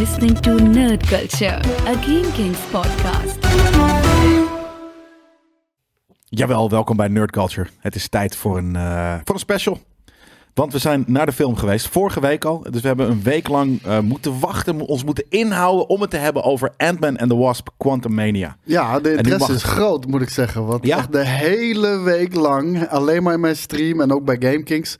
listening to Nerd Culture, a Game Kings podcast. Jawel, welkom bij Nerd Culture. Het is tijd voor een, eh, voor een special. Want we zijn naar de film geweest, vorige week al. Dus we hebben een week lang eh, moeten wachten, ons moeten inhouden om het te hebben over Ant-Man and the Wasp Quantum Mania. Ja, de interesse mag is groot, moet ik zeggen. Want Ja? echt de hele week lang, alleen maar in mijn stream en ook bij GameKings.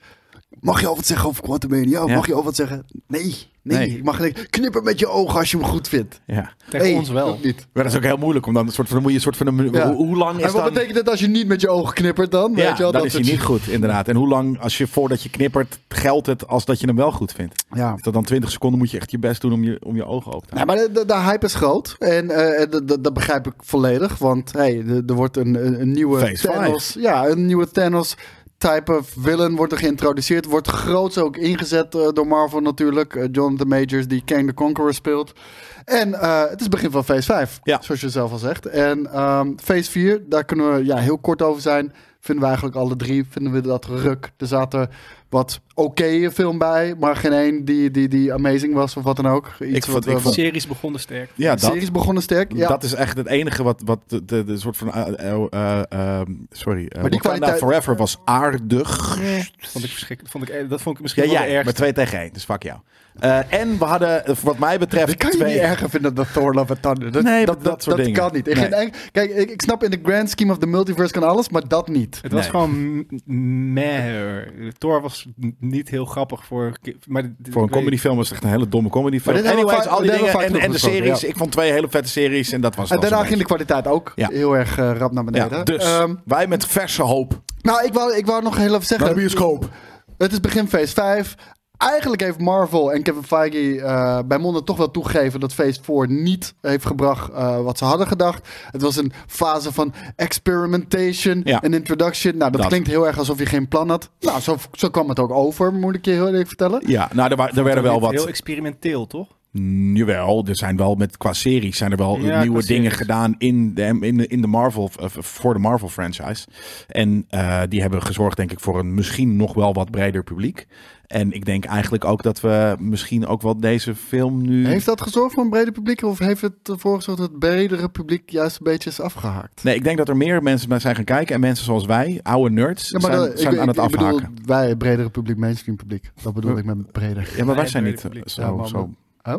Mag je al wat zeggen over Quantum Mania? Ja. Mag je al wat zeggen? Nee, nee. Nee. Ik mag niet. Knippen met je ogen als je hem goed vindt. Ja. Tegen Hey, ons wel. dat niet. Maar dat is ook heel moeilijk, om dan een soort van, moet je een soort van, een, Ja. hoe, hoe lang is En wat dan... betekent het als je niet met je ogen knippert dan? ja, Weet je wel, dan dat is niet goed, inderdaad. En hoe lang, als je voordat je knippert, geldt het als dat je hem wel goed vindt? Ja. Is dat dan 20 seconden moet je echt je best doen om je, om je ogen open te Ja, houden? maar de, de, de hype is groot. En eh, dat- dat- dat begrijp ik volledig. Want hey, er wordt een, een, een nieuwe Phase Thanos. Ja, een nieuwe Thanos type of villain wordt er geïntroduceerd. Wordt groots ook ingezet eh, door Marvel natuurlijk. Eh, Jonathan Majors die Kang the Conqueror speelt. En eh, het is het begin van Phase 5, Ja. zoals je zelf al zegt. En ehm, Phase 4, daar kunnen we ja, heel kort over zijn. Vinden we eigenlijk alle drie, vinden we dat ruk. Er zaten wat oké film bij, maar geen één die, die, die amazing was of wat dan ook. Iets Ik vond- wat ik vond- series begonnen sterk. Ja, de dat, series begonnen sterk. Ja. dat is echt het enige wat, wat de, de, de soort van, eh, eh, eh, eh, sorry, uh, Maar die kwaliteit- Forever was aardig. Vond ik verschrikkelijk. Vond ik, eh, dat vond ik misschien Ja, wel ergste. met 2 tegen 1, dus fuck jou. Eh, en we hadden, eh, wat mij betreft, Ik kan je twee... niet erger vinden dan Thor Love and Thunder. Dat, Nee, dat, dat soort dingen. kan niet. Nee. geen Kijk, ik, ik snap in de grand scheme of the multiverse kan alles, maar dat niet. Het was Nee. gewoon meh. Thor was niet heel grappig voor... Maar dit- Voor een comedyfilm was het echt een hele domme comedyfilm. Maar dit hebben we Anyways, vaak- al die dingen en, de series. Ik vond twee hele vette series en dat was En daarna ging de kwaliteit ook Ja. heel erg eh, rap naar beneden. Ja, dus Ehm, wij met verse hoop nou, ik wou, ik wou nog heel even zeggen. naar de bioscoop. Het is begin Phase 5. Eigenlijk heeft Marvel en Kevin Feige eh, bij monden toch wel toegegeven dat Phase 4 niet heeft gebracht eh, wat ze hadden gedacht. Het was een fase van experimentation Ja. en introduction. Nou, dat, Dat. klinkt heel erg alsof je geen plan had. Nou, zo, zo kwam het ook over, moet ik je heel eerlijk vertellen. Ja, nou, er, wa- er werden wel wat... Heel experimenteel, toch? Jawel, er zijn wel met qua series zijn er wel Ja, nieuwe dingen series. gedaan in de, in de, in de Marvel eh, voor de Marvel franchise. En eh, die hebben gezorgd, denk ik, voor een misschien nog wel wat breder publiek. En ik denk eigenlijk ook dat we misschien ook wel deze film nu. Heeft dat gezorgd voor een breder publiek? Of heeft het ervoor gezorgd dat het bredere publiek juist een beetje is afgehaakt? Nee, ik denk dat er meer mensen naar zijn gaan kijken. En mensen zoals wij, oude nerds, Ja, maar zijn, dat- zijn ik, aan het ik, ik afhaken. bedoel, wij, het bredere publiek, mainstream publiek. Dat bedoel ik met breder. ja, maar wij zijn niet brede eh, publiek. zo. Ja, maar- zo Oh?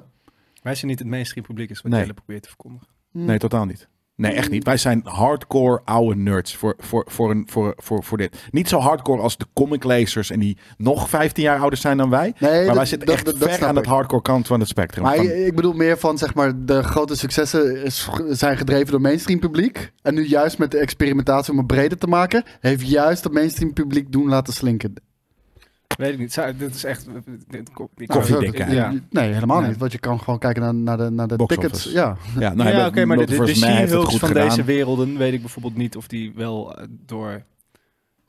Wij zijn niet het mainstream publiek, is wat Nee. jij probeert te verkondigen. nee, totaal niet. Nee, echt niet. Wij zijn hardcore oude nerds voor, voor, voor, een, voor, voor, voor dit. Niet zo hardcore als de comiclezers en die nog 15 jaar ouder zijn dan wij. Nee, maar dat- wij zitten dat- echt dat- dat ver aan het hardcore kant van het spectrum. Maar Van- ik bedoel meer van, zeg maar, de grote successen is, zijn gedreven door mainstream publiek. En nu juist met de experimentatie om het breder te maken, heeft juist het mainstream publiek doen laten slinken. Weet ik niet. Zou- Dit is echt... ik- Koffiedik? Ja. Nee, helemaal Nee. niet. Want je kan gewoon kijken naar, naar de, naar de Box tickets. office. Ja. ja, nou, ja, oké, maar de, de, de van gedaan. deze werelden weet ik bijvoorbeeld niet of die wel eh, door...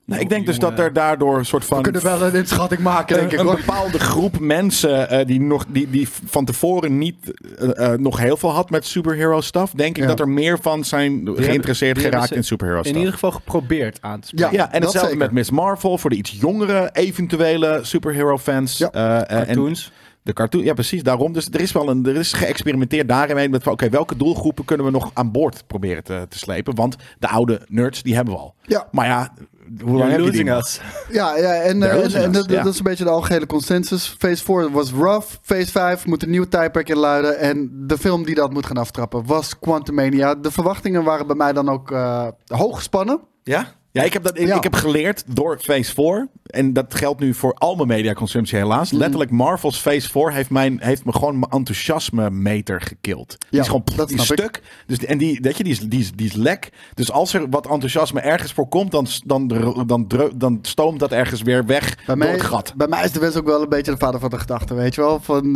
Nee, ik denk dus dat er daardoor een soort van... We kunnen wel een inschatting maken, denk een, ik. een bepaalde groep mensen eh, die, nog, die, die van tevoren niet eh, eh, nog heel veel had met superhero stuff, denk ik dat er meer van zijn geïnteresseerd hebben geraakt in superhero In stuff. ieder geval geprobeerd aan te spreken. Ja, en hetzelfde zeker. met Miss Marvel voor de iets jongere eventuele superhero fans. Ja. Eh, eh, en Cartoons. de cartoon, ja precies, daarom. Dus er is wel een, er is geëxperimenteerd daarin mee met van, oké, welke doelgroepen kunnen we nog aan boord proberen te, te slepen? Want de oude nerds, die hebben we al. Ja. Maar ja, hoe lang heb je die us. Ja, ja en, eh, en, dat, ja. dat is een beetje de algehele consensus. Phase 4 was rough. Phase 5 moet een nieuw tijdperk inluiden. En de film die dat moet gaan aftrappen was Quantumania. De verwachtingen waren bij mij dan ook eh hoog gespannen. Ja? Ja, ik heb, dat, ik, Ja. ik heb geleerd door Phase 4. En dat geldt nu voor al mijn mediaconsumptie helaas. Letterlijk, Marvel's Phase 4 heeft, mijn, heeft me gewoon mijn enthousiasme meter gekild. Die Ja, is gewoon dat die ik. stuk. Dus, en die, weet je, die, is, die, is, die is lek. Dus als er wat enthousiasme ergens voor komt, dan, dan, dan, dan, dan stoomt dat ergens weer weg Bij door mij, het gat. bij mij is de wens ook wel een beetje de vader van de gedachte, weet je wel. Van,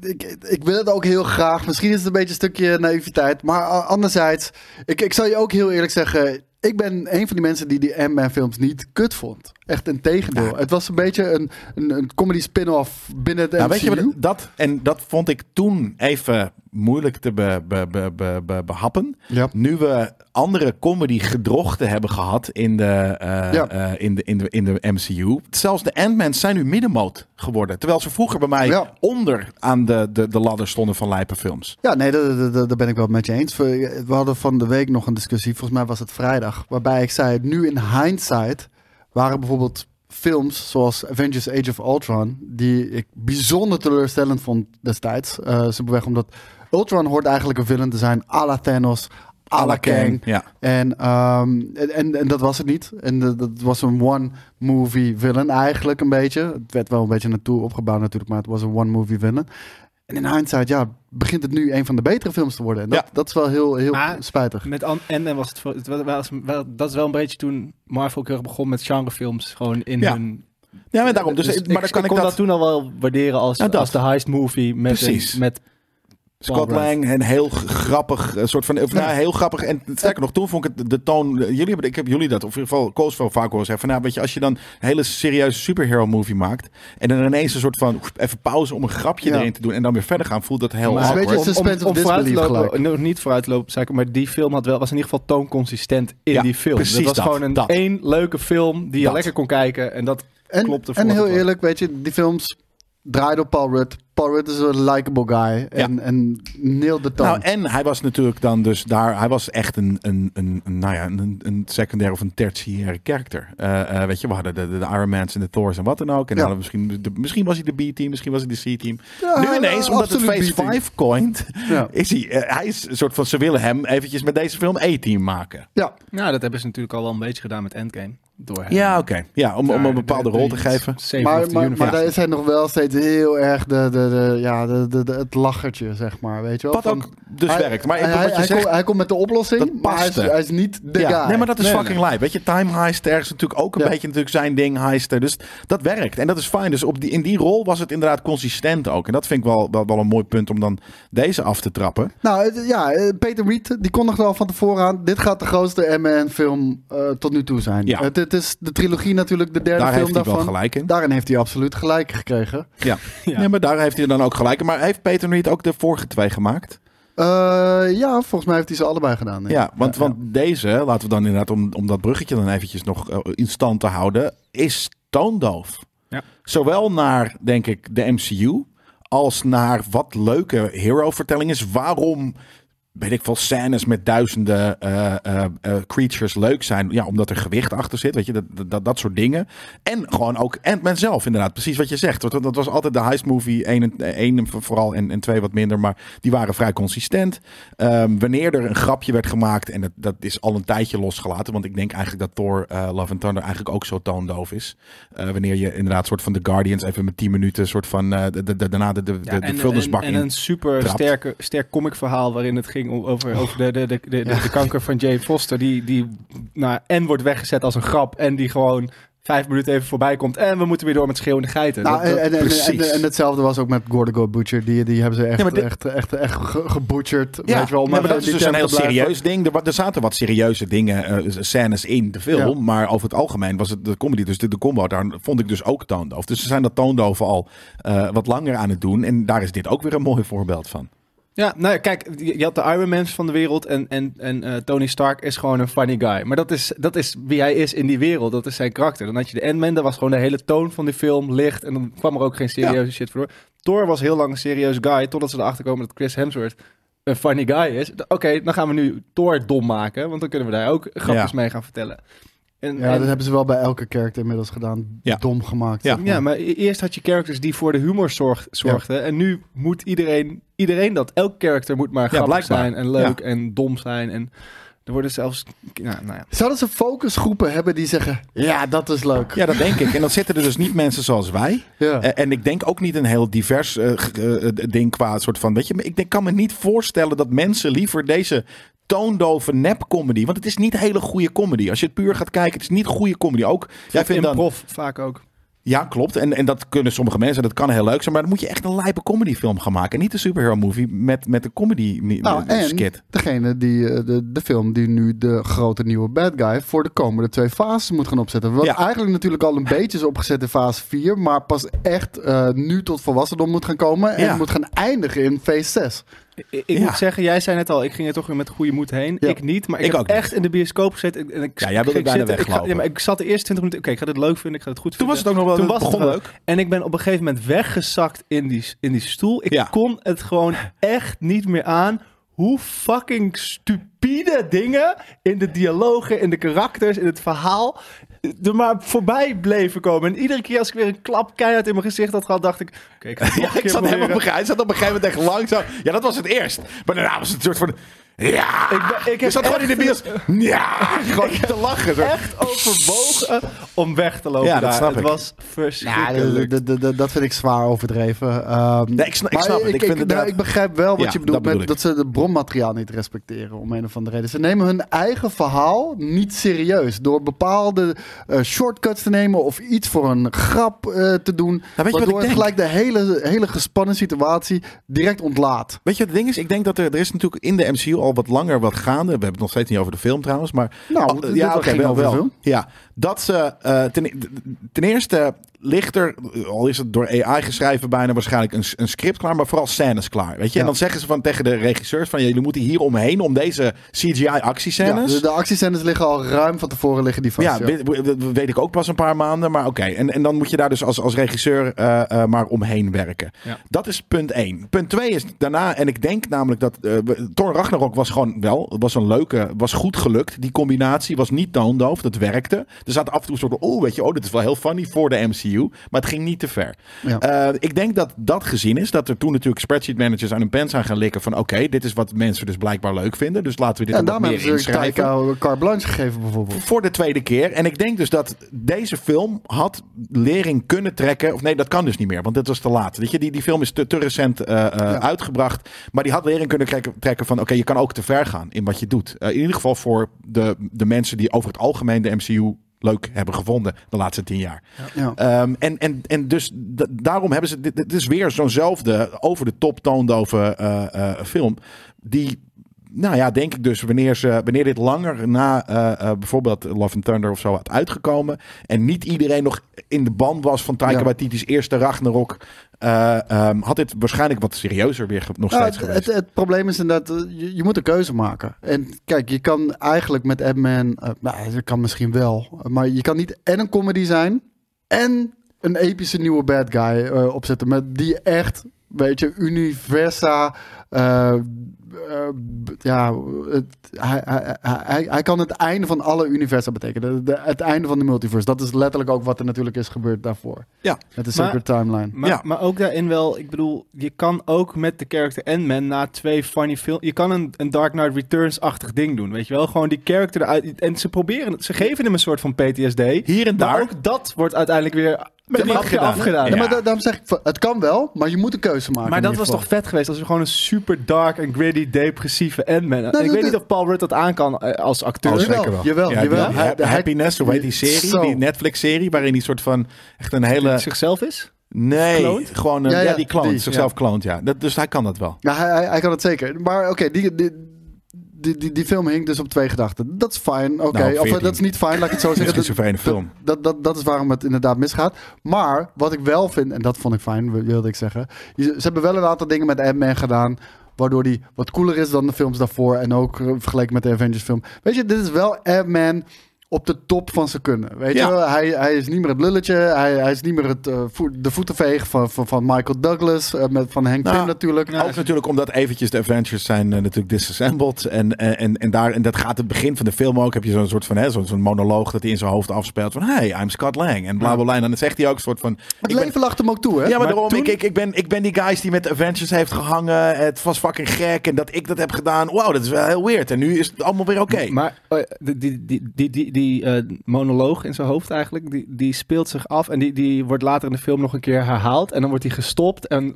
eh, ik, ik wil het ook heel graag. Misschien is het een beetje een stukje naïviteit. Maar anderzijds, ik, ik zal je ook heel eerlijk zeggen... Ik ben een van die mensen die die Ant-Man films niet kut vond. Echt een tegendeel. Ja. Het was een beetje een, een, een comedy spin-off binnen het Nou, MCU. weet je wat, dat, en dat vond ik toen even moeilijk te be- be- be- be- be- behappen. Ja. Nu we andere comedy gedrochten hebben gehad in de, eh, Ja. eh, in de, in de, in de MCU. Zelfs de Ant-Mans zijn nu middenmoot geworden. Terwijl ze vroeger bij mij Ja. onder aan de, de, de ladder stonden van lijpe films. Ja, nee, daar- daar daar- daar ben ik wel met je eens. We, hadden van de week nog een discussie, volgens mij was het vrijdag, waarbij ik zei, nu in hindsight waren bijvoorbeeld films zoals Avengers Age of Ultron, die ik bijzonder teleurstellend vond destijds. Eh simpelweg omdat Ultron hoort eigenlijk een villain te zijn, à la Thanos, à la Kang. Ja. En, ehm, en, en, en dat was het niet. En dat, dat was een one-movie villain eigenlijk een beetje. Het werd wel een beetje naartoe opgebouwd natuurlijk, maar het was een one-movie villain. En in hindsight, ja, begint het nu een van de betere films te worden. En dat, Ja. dat is wel heel, heel Maar- spijtig. Met An- en was het, voor- het was, was- wel, dat is wel een beetje toen Marvel erg begon met genrefilms gewoon in Ja. hun. ja, maar daarom. Dus, Dus maar dan kan ik, kon dat... dat toen al wel waarderen als, Ja, dat. als de heist movie met, een, met Scott. Lang, een heel grappig eh, soort van, of nou, heel grappig. En sterker nog, toen vond ik het de toon. Jullie hebben, ik heb jullie dat, of in ieder geval Koos wel vaak horen zeggen. Van, nou, weet je, als je dan een hele serieuze superhero movie maakt en dan ineens een soort van even pauze om een grapje Ja. erin te doen en dan weer verder gaan, voelt dat heel Maar vooruit lopen, gelijk. no, niet vooruit te lopen, zei ik, maar die film had wel, was in ieder geval toonconsistent in Ja, die film. precies dat was dat, gewoon een dat. één leuke film die je Dat. lekker kon kijken en dat En, klopte en heel eerlijk, weet je, die films draaiden op Paul Rudd. Paul Rudd is een likable guy. En, en nailed de toon. Nou, en hij was natuurlijk dan dus daar, hij was echt een, een, een, een, nou ja, een, een secundair of een tertiaire karakter. Eh, eh, weet je, we hadden de, de, de Iron Man's en de Thors en wat dan ook. En Ja. dan misschien, de, misschien was hij de B-team, misschien was hij de C-team. Ja, nu ineens, omdat het Phase B-team. 5 coint, Ja. is hij, eh, hij is een soort van, ze willen hem eventjes met deze film A-team maken. ja, Nou, dat hebben ze natuurlijk al wel een beetje gedaan met Endgame. Door hem. Ja, oké. Ja, om, om een bepaalde de- rol de te geven. maar, maar, maar daar is hij nog wel steeds heel erg de, de, de, ja, de, de, het lachertje, zeg maar. Weet je wel? Wat Van- ook dus hij, werkt. Maar hij, hij, je hij, zegt, komt, hij komt met de oplossing, maar hij is, hij is niet de ja, guy. Nee, maar dat is Nee, fucking nee. lijp. Weet je, Time Heist ergens natuurlijk ook een Ja. beetje natuurlijk zijn ding, heister. Dus dat werkt. En dat is fijn. Dus op die, in die rol was het inderdaad consistent ook. En dat vind ik wel, wel, wel een mooi punt om dan deze af te trappen. Nou ja, eh, Peter Reed, die kondigde al van tevoren aan. Dit gaat de grootste M&M-film eh, tot nu toe zijn. Ja. Het, het is de trilogie natuurlijk, de derde Daar film heeft hij wel daarvan. gelijk in. Daarin heeft hij absoluut gelijk gekregen. Ja. Ja. Nee, maar daar heeft hij dan ook gelijk. Maar heeft Peter Reed ook de vorige twee gemaakt? Eh, ja, volgens mij heeft hij ze allebei gedaan. Ja, want, want deze, laten we dan inderdaad, om, om dat bruggetje dan eventjes nog eh, in stand te houden, is toondoof. Ja. Zowel naar, denk ik, de MCU, als naar wat leuke hero-vertelling is. Waarom, weet ik veel, scènes met duizenden eh, eh, eh, creatures leuk zijn. Ja, omdat er gewicht achter zit, weet je, dat, dat, dat soort dingen. En gewoon ook Ant-Man zelf, inderdaad, precies wat je zegt. Want dat was altijd de heist movie, één, en- één vooral en, en twee wat minder, maar die waren vrij consistent. Ehm, wanneer er een grapje werd gemaakt, en dat, dat is al een tijdje losgelaten, want ik denk eigenlijk dat Thor Love and Thunder eigenlijk ook zo toondoof is. Wanneer je inderdaad soort van de Guardians even met 10 minuten soort van eh, de, de, de, daarna de, de, Ja, de, en, vuilnisbak en, en in. een super sterke, sterk comic verhaal waarin het ging over, over de, de, de, de, de, de kanker van Jane Foster. Die, die nou, en wordt weggezet als een grap en die gewoon vijf minuten even voorbij komt. En we moeten weer door met schreeuwende geiten. Nou, Dat- dat- en, en, en, precies. en, en hetzelfde was ook met Gordon Go Butcher. Die, die hebben ze echt, Ja, dit- echt, echt, echt ge- gebutcherd. Ja, weet je wel, maar even dat is dus een heel serieus ding. Er, er zaten wat serieuze dingen, eh, scènes in de film. Ja. Maar over het algemeen was het de comedy. Dus de, de combo, daar vond ik dus ook toondoof. Dus ze zijn dat toondoven al eh, wat langer aan het doen. En daar is dit ook weer een mooi voorbeeld van. Ja, nou ja, kijk, je had de Iron Mans van de wereld en, en, en eh, Tony Stark is gewoon een funny guy. Maar dat is, dat is wie hij is in die wereld, dat is zijn karakter. Dan had je de Ant-Man, dat was gewoon de hele toon van die film, licht. En dan kwam er ook geen serieuze shit voor. Thor was heel lang een serieus guy, totdat ze erachter komen dat Chris Hemsworth een funny guy is. Oké, dan gaan we nu Thor dom maken, want dan kunnen we daar ook grapjes Ja. mee gaan vertellen. En, Ja, en- dat hebben ze wel bij elke character inmiddels gedaan. Ja. Dom gemaakt. Ja. zeg ja, maar. maar e- eerst had je characters die voor de humor zorg, zorgden. En nu moet iedereen, iedereen dat. Elk character moet maar grappig zijn en leuk en dom zijn. En er worden zelfs... Nou, nou ja. Zouden ze focusgroepen hebben die zeggen... Ja, dat is leuk. Ja, dat denk ik. En dan zitten er dus niet mensen zoals wij. Ja. Eh, en ik denk ook niet een heel divers eh, eh, ding qua soort van. Weet je, ik denk, kan me niet voorstellen dat mensen liever deze toondove nep-comedy. Want het is niet hele goede comedy. Als je het puur gaat kijken, het is niet goede comedy. Ook, jij vindt dan, prof vaak ook. ja, klopt. En, en dat kunnen sommige mensen, dat kan heel leuk zijn. Maar dan moet je echt een lijpe comedyfilm gaan maken. En niet een superhero movie met, met een comedy Nou, en skit. degene die eh, de, de film die nu de grote nieuwe bad guy voor de komende twee fases moet gaan opzetten. Wat Ja. eigenlijk natuurlijk al een beetje is opgezet in fase 4, maar pas echt eh, nu tot volwassendom moet gaan komen en Ja. moet gaan eindigen in phase 6. Ik, ik Ja. moet zeggen, jij zei net al, ik ging er toch weer met goede moed heen. Ja. Ik niet, maar ik, Ik heb ook niet. echt in de bioscoop gezeten. En ik, Ja, jij wilde bijna zitten, ik, weglopen. ja, maar ik zat de eerste 20 minuten, oké, ik ga dit leuk vinden, ik ga het goed Toen was vinden. het ook nog wel Toen was het begon leuk. En ik ben op een gegeven moment weggezakt in die, in die stoel. Ik kon het gewoon echt niet meer aan. Hoe fucking stupide dingen in de dialogen, in de karakters, in het verhaal er maar voorbij bleven komen. En iedere keer als ik weer een klap keihard in mijn gezicht had gehad, dacht ik... Oké, ik Ja, zat helemaal. Ik zat op een gegeven moment echt langzaam. Ja, dat was het eerst. Maar daarna was het een soort van. Ja! Ik ben- ik heb zat gewoon in de bios. Ja! Gewoon te lachen. Zo. echt overwogen om weg te lopen Ja, dat daar. snap het ik. was verschrikkelijk. dat vind ik zwaar overdreven. Ehm, Nee, ik sna- ik snap het. Ik vind nou, ik begrijp wel wat Ja, je bedoelt dat met ik. dat ze het bronmateriaal niet respecteren om een of andere reden. Ze nemen hun eigen verhaal niet serieus door bepaalde eh, shortcuts te nemen of iets voor een grap eh, te doen, Nou, waardoor ik het gelijk de hele, hele gespannen situatie direct ontlaat. Weet je wat het ding is? Ik denk dat er, er is natuurlijk in de MCU al wat langer wat gaande. We hebben het nog steeds niet over de film trouwens. Maar Nou, ja, oké, wel, wel. film. Ja, dat ze eh, ten, ten eerste ligt er, al is het door AI geschreven, bijna waarschijnlijk een, een script klaar, maar vooral scènes klaar. Weet je? Ja. En dan zeggen ze van tegen de regisseurs van, ja, jullie moeten hier omheen om deze CGI Ja, actiescènes. de, de actiescènes liggen al ruim van tevoren liggen die vast. Ja, weet, weet- weet ik ook pas een paar maanden, maar oké. En, en dan moet je daar dus als, als regisseur eh, eh, maar omheen werken. Ja. Dat is punt één. Punt twee is daarna, en ik denk namelijk dat Thor Ragnarok was gewoon wel, het was een leuke, was goed gelukt. Die combinatie was niet toondoof, dat werkte. Er zat af en toe een soort, oh weet je, oh dit is wel heel funny voor de MCU, maar het ging niet te ver. Ja. Eh, ik denk dat dat gezien is, dat er toen natuurlijk spreadsheet managers aan hun pen zijn gaan likken van, oké, dit is wat mensen dus blijkbaar leuk vinden, dus laten we dit Ja, en daarom meer hebben ze Taika carte blanche gegeven bijvoorbeeld. voor de tweede keer. En ik denk dus dat deze film had lering kunnen trekken. Of nee, dat kan dus niet meer, want dit was te laat. Weet je, die, die film is te, te recent eh, eh, uitgebracht. Maar die had lering kunnen trekken, trekken van... oké, je kan ook te ver gaan in wat je doet. Eh, in ieder geval voor de, de mensen die over het algemeen de MCU leuk hebben gevonden de laatste tien jaar. Ja. Ehm, en, en, en dus daarom hebben ze... Dit, dit is weer zo'nzelfde over de top toondove eh, eh, film... die nou ja, denk ik dus wanneer, ze, wanneer dit langer na eh, eh, bijvoorbeeld Love and Thunder of zo had uitgekomen. En niet iedereen nog in de band was van Taika Ja. Waititi's eerste Ragnarok. ehm, had dit waarschijnlijk wat serieuzer weer nog Nou, steeds het, geweest. het, het probleem is inderdaad, je, je moet een keuze maken. En kijk, je kan eigenlijk met Ant-Man, nou, dat kan misschien wel, maar je kan niet en een comedy zijn en een epische nieuwe bad guy opzetten. Met die echt, weet je, universa. Eh, ja, het, hij, hij, hij, hij kan het einde van alle universa betekenen. De- de- het einde van de multiverse. Dat is letterlijk ook wat er natuurlijk is gebeurd daarvoor. Ja. Met de Maar- Sacred Timeline. Maar, Ja. maar ook daarin wel, ik bedoel, je kan ook met de character Ant-Man na twee funny films, je kan een, een Dark Knight Returns-achtig ding doen, weet je wel? Gewoon die character eruit, en ze proberen, ze geven hem een soort van PTSD. Hier en Maar daar. ook dat wordt uiteindelijk weer Met afgedaan. afgedaan. Ja, Ja. maar da- daarom zeg ik, het kan wel, maar je moet een keuze maken. Maar dat was toch vet geweest als we gewoon een super dark en gritty, depressieve Ant-Man. En ik dat- weet niet dat- of Paul Rudd dat aan kan eh, als acteur. Oh, Jawel, zeker wel. jawel, Ja, jawel. die ha- hij- Happiness, hoe heet die serie? Zo. Die Netflix-serie, waarin die soort van echt een hele... zichzelf is? Nee, Kloont? gewoon een, Ja, ja, ja, die kloont, die, zichzelf ja. kloont, ja. Dat, dus hij kan dat wel. Ja, hij, hij, hij kan het zeker. Maar oké, die, die, die, die, die film hing dus op twee gedachten. Dat is fijn, oké. Nou, of eh, 14. dat is niet fijn, laat ik het zo Het is zeggen. een film. Dat, dat, dat is waarom het inderdaad misgaat. Maar wat ik wel vind, en dat vond ik fijn, wilde ik zeggen. Ze hebben wel een aantal dingen met Ant-Man gedaan. Waardoor die wat cooler is dan de films daarvoor. En ook eh, vergeleken met de Avengers film. Weet je, dit is wel Ant-Man op de top van zijn kunnen. Weet Ja. je, wel? hij, hij is niet meer het lulletje. Hij, hij is niet meer het, eh, de voetenveeg van, van, van Michael Douglas. eh, met, van Hank Nou, Pym natuurlijk. Ook natuurlijk omdat eventjes de Avengers zijn eh, natuurlijk disassembled. En, en, en, daar, en dat gaat het begin van de film ook. Heb je zo'n soort van hè, zo'n zo'n monoloog dat hij in zijn hoofd afspeelt. Van hey, I'm Scott Lang. En bla bla bla. En dan zegt hij ook een soort van. Het ben- leven lacht hem ook toe, hè? ja, maar, Maar daarom, toen- ik, ik, ik, ben, ik ben die guys die met de Avengers heeft gehangen. Het was fucking gek. En dat ik dat heb gedaan. Wow, dat is wel heel weird. En nu is het allemaal weer oké. Maar eh, die, die, die, die, die, die eh, monoloog in zijn hoofd eigenlijk, die, die speelt zich af en die, die wordt later in de film nog een keer herhaald. En dan wordt hij gestopt en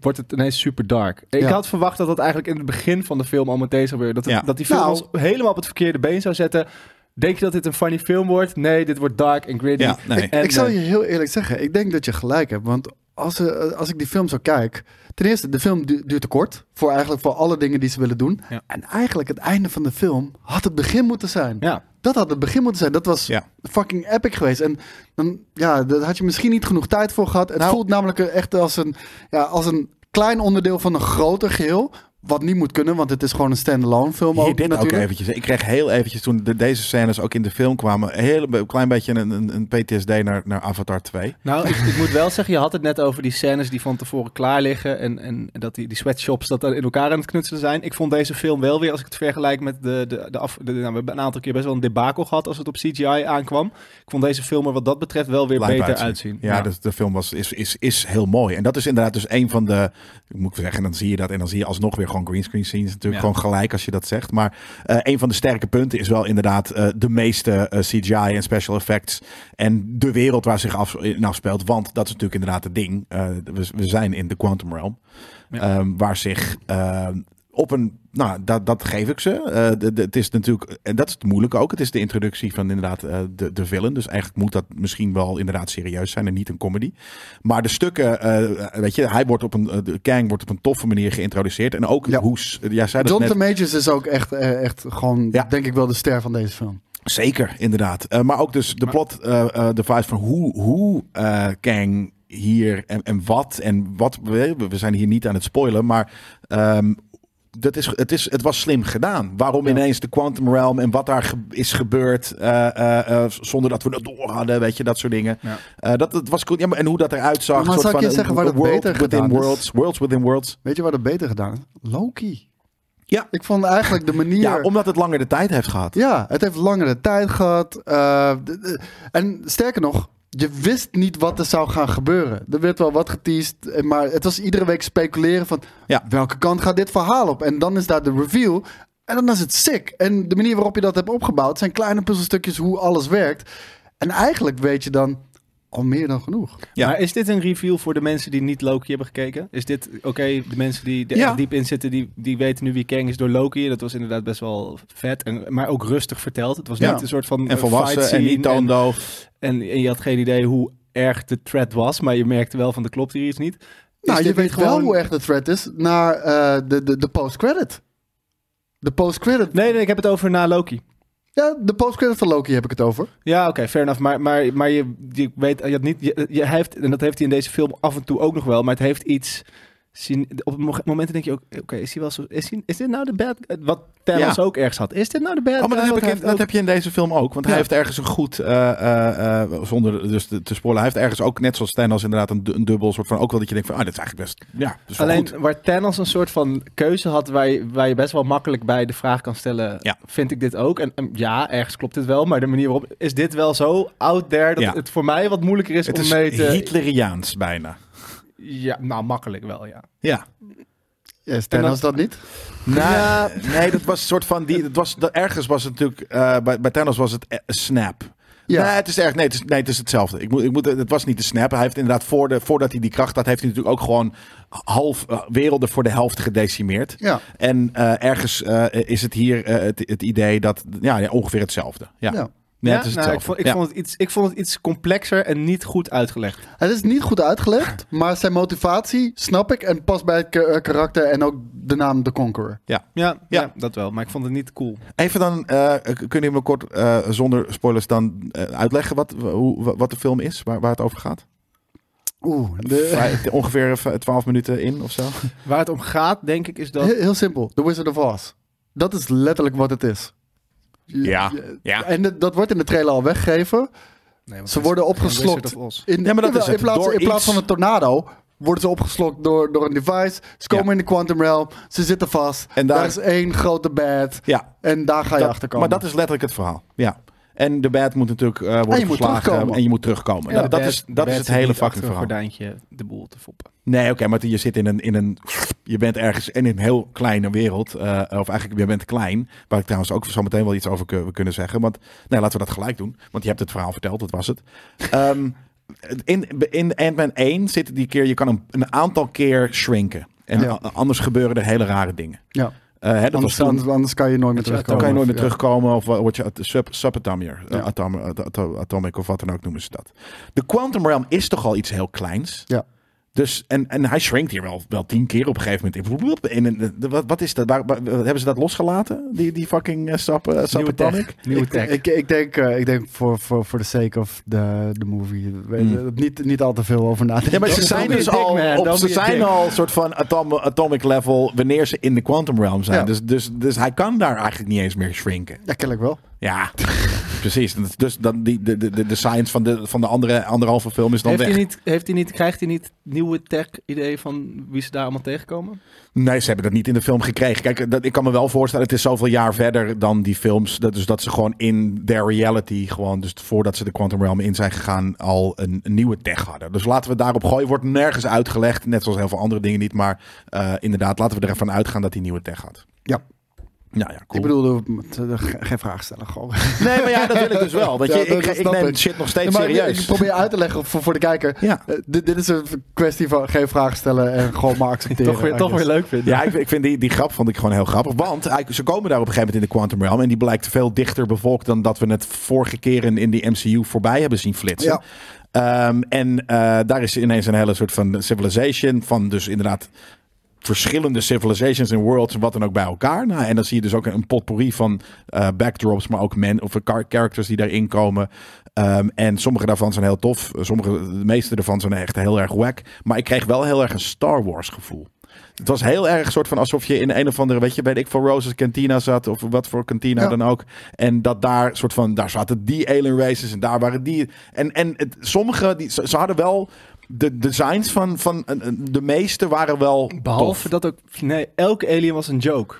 wordt het ineens super dark. Ik Ja. had verwacht dat dat eigenlijk in het begin van de film al meteen zou gebeuren. Dat, het- Ja. dat die film Nou. ons helemaal op het verkeerde been zou zetten. Denk je dat dit een funny film wordt? Nee, dit wordt dark en gritty. Ja, nee. En, ik zal eh, je heel eerlijk zeggen, ik denk dat je gelijk hebt. Want als, eh, als ik die film zo kijk. Ten eerste, de film du- duurt te kort. Voor eigenlijk voor alle dingen die ze willen doen. Ja. En eigenlijk het einde van de film had het begin moeten zijn. Ja. Dat had het begin moeten zijn. Dat was Ja. fucking epic geweest. En dan, ja, daar had je misschien niet genoeg tijd voor gehad. Het Nou- voelt namelijk echt als een, ja, als een klein onderdeel van een groter geheel. Wat niet moet kunnen, want het is gewoon een standalone film. Hier ook, dit ook eventjes. Ik kreeg heel eventjes toen de, deze scènes ook in de film kwamen, een heel een klein beetje een, een, een PTSD naar, naar Avatar 2. Nou, ik, ik moet wel zeggen, je had het net over die scènes die van tevoren klaar liggen. En, en dat die, die sweatshops dat er in elkaar aan het knutselen zijn. Ik vond deze film wel weer, als ik het vergelijk met de, de, de af. De, nou, we hebben een aantal keer best wel een debakel gehad als het op CGI aankwam. Ik vond deze film er wat dat betreft wel weer Lijp beter uitzien. Ja, Dus de film was, is, is, is heel mooi. En dat is inderdaad dus een van de, ik moet zeggen, dan zie je dat en dan zie je alsnog weer gewoon greenscreen scenes natuurlijk Ja. gewoon gelijk als je dat zegt. Maar eh, een van de sterke punten is wel inderdaad eh, de meeste eh, CGI en special effects en de wereld waar zich af, in afspeelt. Want dat is natuurlijk inderdaad het ding. We, we zijn in de quantum realm, Ja. Ehm, waar zich eh, op een, nou, dat, dat geef ik ze. Eh, de, de- het is natuurlijk, en dat is het moeilijke ook. Het is de introductie van inderdaad eh, de, de villain. Dus eigenlijk moet dat misschien wel inderdaad serieus zijn en niet een comedy. Maar de stukken, eh, weet je, hij wordt op een, de Kang wordt op een toffe manier geïntroduceerd. En ook Ja. hoe, jij zei dat net, Majors is ook echt, echt gewoon, Ja. denk ik wel, de ster van deze film. Zeker, inderdaad. Eh, maar ook dus de plot, eh eh device van hoe, hoe eh, Kang hier en, en wat en wat. We, we zijn hier niet aan het spoilen, maar ehm, dat is, het, is, het was slim gedaan. Waarom Ja. ineens de Quantum Realm en wat daar ge- is gebeurd eh, eh, eh, zonder dat we dat door hadden, weet je, dat soort dingen. Ja. Dat, dat was cool. Ja, maar en hoe dat eruit zag. Maar soort zal ik je zeggen waar een dat world beter within gedaan is? worlds, worlds within worlds. Weet je waar dat beter gedaan is? Loki. Ja. Ik vond eigenlijk de manier... Ja, omdat het langer de tijd heeft gehad. Ja, het heeft langere tijd gehad. eh, en sterker nog, je wist niet wat er zou gaan gebeuren. Er werd wel wat geteased, maar het was iedere week speculeren van... Ja. welke kant gaat dit verhaal op? En dan is daar de reveal en dan is het sick. En de manier waarop je dat hebt opgebouwd zijn kleine puzzelstukjes hoe alles werkt. En eigenlijk weet je dan al meer dan genoeg. Ja. Maar is dit een review voor de mensen die niet Loki hebben gekeken? Is dit, oké, de mensen die er Ja. diep in zitten, die, die weten nu wie Kang is door Loki. Dat was inderdaad best wel vet, en, maar ook rustig verteld. Het was Ja. niet een soort van En eh, volwassen fight en niet toondoof. En, en je had geen idee hoe erg de threat was, maar je merkte wel van, er klopt hier iets niet. Is Nou, je weet niet wel gewoon- hoe erg de threat is naar eh, de, de, de post-credit. De post-credit. Nee, nee, ik heb het over na Loki. Ja, de post-credit van Loki heb ik het over. Ja, oké, fair enough. Maar, maar, maar je, je weet, je had niet, je, je heeft, en dat heeft hij in deze film af en toe ook nog wel, maar het heeft iets. Op mo- momenten denk je ook, oké, is hij wel zo, is, hij, is dit nou de bad, wat Thanos Ja. ook ergens had, is dit nou de bad Oh, maar dat heb, ik dat ook- heb je in deze film ook. Want hij heeft ergens een goed, eh, eh, eh, zonder dus te, te spoilen, hij heeft ergens ook net zoals Thanos inderdaad een, du- een dubbel soort van, ook wel dat je denkt van, ah, dit is eigenlijk best, ja, is wel Alleen goed. waar Thanos een soort van keuze had waar je, waar je best wel makkelijk bij de vraag kan stellen, Ja. vind ik dit ook? En en ja, ergens klopt dit wel, maar de manier waarop, is dit wel zo out there dat het voor mij wat moeilijker is Het om is mee te... Hitleriaans bijna. Ja, nou makkelijk wel, ja. Ja. Ja, is Thanos dat niet? Nou, nee, dat was een soort van, die, het was, dat, ergens was het natuurlijk, eh, bij, bij Thanos was het eh, snap. Ja. Nee, het is erg. Nee, het is, nee, het is hetzelfde. Ik moet, ik moet, het was niet de snap. Hij heeft inderdaad, voor de, voordat hij die kracht had, heeft hij natuurlijk ook gewoon half eh, werelden voor de helft gedecimeerd. Ja. En eh, ergens eh, is het hier eh, het, het idee dat, ja, ja, ongeveer hetzelfde. Ja, Ja. Ja, het is nou, ik, vond, ik, Ja. vond het iets, ik vond het iets complexer en niet goed uitgelegd. Het is niet goed uitgelegd, maar zijn motivatie snap ik en past bij het eh, karakter en ook de naam The Conqueror. Ja, ja. Ja. dat wel. Maar ik vond het niet cool. Even dan, eh, k- kunnen we kort, eh, zonder spoilers dan uitleggen wat, hoe, wat de film is, waar, waar het over gaat? Oeh, de, Vrij- ongeveer v- 12 minuten in of zo. Waar het om gaat, denk ik, is dat... heel, heel simpel. The Wizard of Oz. Dat is letterlijk wat het is. Ja, ja. En dat- dat wordt in de trailer al weggegeven. Nee, want Ze worden opgeslokt. In, Ja, maar dat is. In plaats, Door in plaats iets- van een tornado worden ze opgeslokt door, door een device. Ze komen Ja. in de quantum realm. Ze zitten vast. En daar, daar- is één grote bad. Ja, En daar ga je dat- achter komen. maar dat is letterlijk het verhaal. Ja. En de bad moet natuurlijk eh, worden En verslagen en je moet terugkomen. Ja, dat, dat Bad- is, dat is het hele fucking verhaal. gordijntje de boel te foppen. Nee, oké, maar je zit in een, in een... Je bent ergens in een heel kleine wereld. eh, of eigenlijk, je bent klein. Waar ik trouwens ook zo meteen wel iets over kun- kunnen zeggen. Want, nee, laten we dat gelijk doen. Want je hebt het verhaal verteld, dat was het. Ehm, in in Ant-Man 1 zit die keer... Je kan een, een aantal keer shrinken. En Ja. anders gebeuren er hele rare dingen. ja. Eh, hè, dat Anders, anders, kan je nooit meer terugkomen. Dan kan je nooit meer terugkomen of word je sub, subatomier. Eh, at- atomic of wat dan ook noemen ze dat. De quantum realm is toch al iets heel kleins? Ja. Dus, en, en hij shrinkt hier wel, wel tien keer op een gegeven moment. In, in, in- wat, wat is dat? Waar, waar- hebben ze dat losgelaten? Die, die fucking uh, sap, uh, Nieuwe tech. Nieuwe tech. ik, ik denk, eh, ik denk voor, voor, voor the sake of the, the movie. Weet je, Mm. Niet, niet al te veel over nadenken. Ja, maar ze zijn dus dick, al, man. op, ze zijn dick. al een soort van atom, atomic level wanneer ze in de quantum realm zijn. Ja. Dus, dus, dus hij kan daar eigenlijk niet eens meer shrinken. Ja, kennelijk wel. Ja, precies. Dus dan die, de, de, de, science van de, van de andere anderhalve film is dan Heeft weg. hij, niet, heeft hij niet, krijgt hij niet nieuwe tech-idee van wie ze daar allemaal tegenkomen? Nee, ze hebben dat niet in de film gekregen. Kijk, dat, ik kan me wel voorstellen, het is zoveel jaar verder dan die films. Dat, dus dat ze gewoon in their reality, gewoon, dus voordat ze de Quantum Realm in zijn gegaan, al een, een nieuwe tech hadden. Dus laten we daarop gooien. Wordt nergens uitgelegd, net zoals heel veel andere dingen niet. Maar eh, inderdaad, laten we ervan uitgaan dat hij nieuwe tech had. Ja. Ja, ja, cool. Ik bedoel, geen vraag stellen. Gewoon. nee, maar ja, dat wil ik dus wel. Ja, je, ik, neem ik. shit nog steeds Ja, maar ik- serieus. Ik probeer uit te leggen voor, voor de kijker. ja. Eh, dit, dit is een kwestie van geen vragen stellen en gewoon maar accepteren. toch weer, toch weer leuk vinden. Ja, ik, ik vind die, die grap vond ik gewoon heel grappig. Want eigenlijk, ze komen daar op een gegeven moment in de Quantum Realm. En die blijkt veel dichter bevolkt dan dat we het vorige keer in, in die MCU voorbij hebben zien flitsen. Ja. Ehm, en eh, daar is ineens een hele soort van civilization. Van dus inderdaad verschillende civilizations en worlds en wat dan ook bij elkaar. Nou, en dan zie je dus ook een potpourri van eh, backdrops, maar ook men of char- characters die daarin komen. Ehm, en sommige daarvan zijn heel tof. Sommige, de meeste daarvan zijn echt heel erg wack. Maar ik kreeg wel heel erg een Star Wars gevoel. Het was heel erg soort van alsof je in een of andere, weet je, weet ik voor Rose's Cantina zat of wat voor cantina Ja. dan ook. En dat daar soort van, daar zaten die alien races en daar waren die. En, en het, sommige, die, ze, ze hadden wel, de designs van, van eh, eh, de meeste waren wel Behalve tof. dat ook... Nee, elke alien was een joke.